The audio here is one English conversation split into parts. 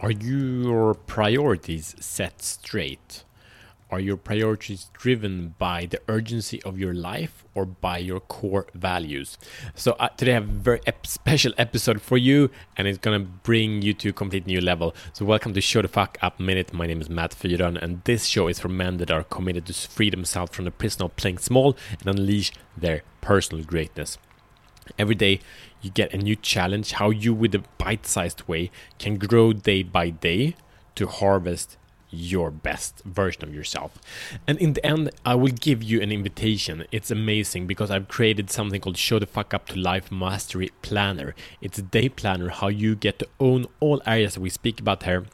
Are your priorities set straight? Are your priorities driven by the urgency of your life or by your core values? So, uh, today I have a very ep- special episode for you, and it's gonna bring you to a complete new level. So, welcome to Show the Fuck Up Minute. My name is Matt Fyron, and this show is for men that are committed to free themselves from the prison of playing small and unleash their personal greatness. Every day, you get a new challenge how you, with a bite sized way, can grow day by day to harvest your best version of yourself. And in the end, I will give you an invitation. It's amazing because I've created something called Show the Fuck Up to Life Mastery Planner. It's a day planner how you get to own all areas that we speak about here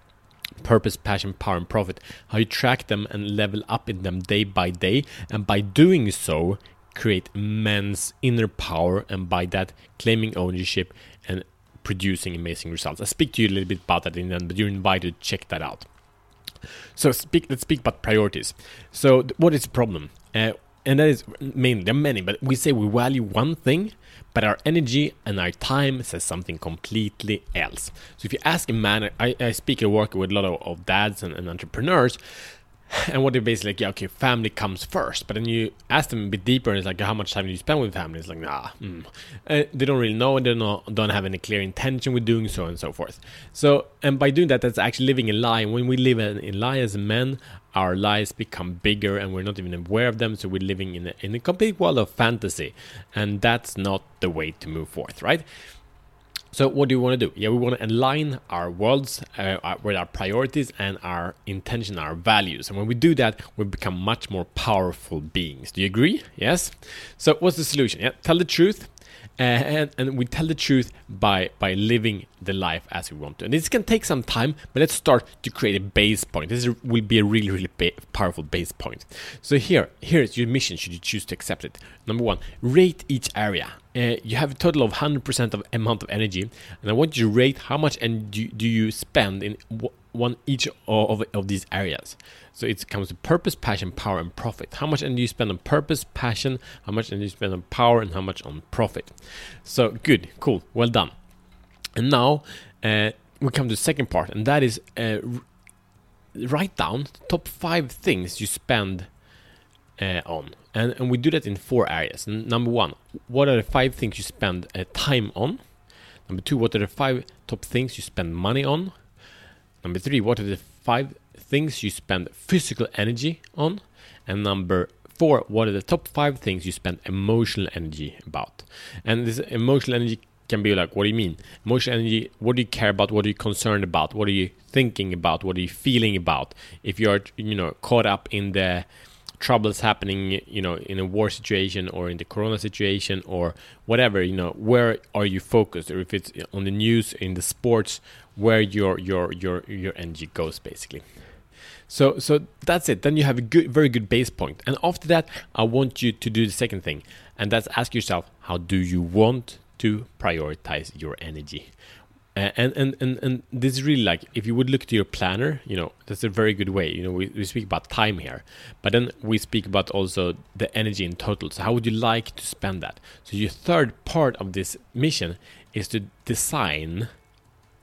purpose, passion, power, and profit. How you track them and level up in them day by day. And by doing so, create men's inner power and by that claiming ownership and producing amazing results. I'll speak to you a little bit about that in the end, but you're invited to check that out. So speak, let's speak about priorities. So what is the problem? Uh, and that is mainly there are many, but we say we value one thing, but our energy and our time says something completely else. So if you ask a man, I, I speak and work with a lot of, of dads and, and entrepreneurs, and what they basically like, yeah, okay, family comes first. But then you ask them a bit deeper, and it's like, how much time do you spend with family? It's like, nah, mm. uh, they don't really know, and they don't, don't have any clear intention with doing so, and so forth. So, and by doing that, that's actually living a lie. And when we live in, in lie as men, our lies become bigger, and we're not even aware of them. So we're living in a, in a complete world of fantasy, and that's not the way to move forth, right? So what do we want to do? Yeah, we want to align our worlds uh, with our priorities and our intention, our values. And when we do that, we become much more powerful beings. Do you agree? Yes. So what's the solution? Yeah, tell the truth. And, and we tell the truth by by living the life as we want to. And this can take some time, but let's start to create a base point. This will be a really really ba- powerful base point. So here here is your mission. Should you choose to accept it? Number one, rate each area. Uh, you have a total of 100% of amount of energy, and I want you to rate how much energy do you spend in one each of, of these areas. So it comes to purpose, passion, power, and profit. How much energy you spend on purpose, passion, how much energy you spend on power, and how much on profit. So good, cool, well done. And now uh, we come to the second part, and that is uh, write down top five things you spend uh, on. And, and we do that in four areas. number one, what are the five things you spend uh, time on? Number two, what are the five top things you spend money on? Number three, what are the five things you spend physical energy on? And number four, what are the top five things you spend emotional energy about? And this emotional energy can be like, what do you mean? Emotional energy, what do you care about? What are you concerned about? What are you thinking about? What are you feeling about? If you're, you know, caught up in the troubles happening, you know, in a war situation or in the corona situation or whatever, you know, where are you focused? Or if it's on the news, in the sports, where your your your your energy goes basically. So so that's it. Then you have a good very good base point. And after that, I want you to do the second thing. And that's ask yourself, how do you want to prioritize your energy? And, and and and this is really like if you would look to your planner you know that's a very good way. You know we, we speak about time here but then we speak about also the energy in total. So how would you like to spend that? So your third part of this mission is to design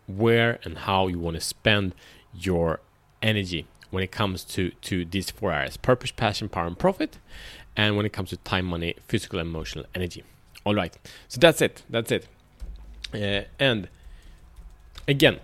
where and how you want to spend your energy when it comes to to these four areas purpose passion power and profit and when it comes to time money physical emotional energy. All right. So that's it. That's it. Uh, and again,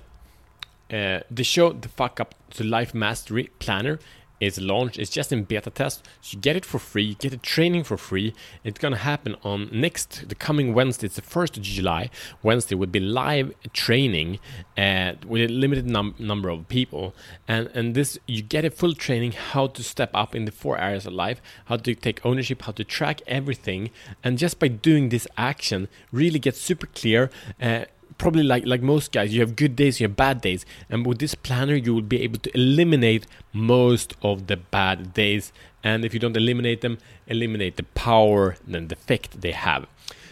uh, the show the fuck up to life mastery planner is launched. It's just in beta test. So you get it for free. You get the training for free. It's gonna happen on next the coming Wednesday. It's the first of July. Wednesday would be live training uh, with a limited num- number of people. And and this you get a full training how to step up in the four areas of life, how to take ownership, how to track everything, and just by doing this action, really get super clear. Uh, probably like like most guys you have good days you have bad days. And with this planner you will be able to eliminate most of the bad days. And if you don't eliminate them eliminate the power and the effect they have.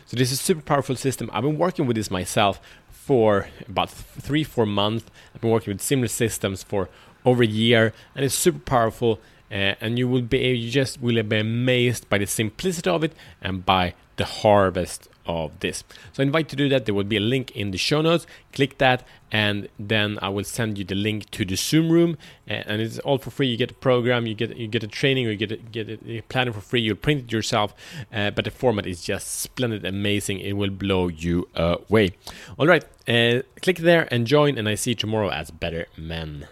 So this is a super powerful system. I've been working with this myself for about three four months. I've been working with similar systems for over a year. And it's super powerful uh, and you will be you just will be amazed by the simplicity of it and by the harvest of this. So I invite you to do that. There will be a link in the show notes. Click that, and then I will send you the link to the Zoom room, and it's all for free. You get a program, you get you get a training, or you get a, get a, planner for free. You'll print it yourself, uh, but the format is just splendid, amazing. It will blow you away. All right, uh, click there and join, and I see you tomorrow as better men.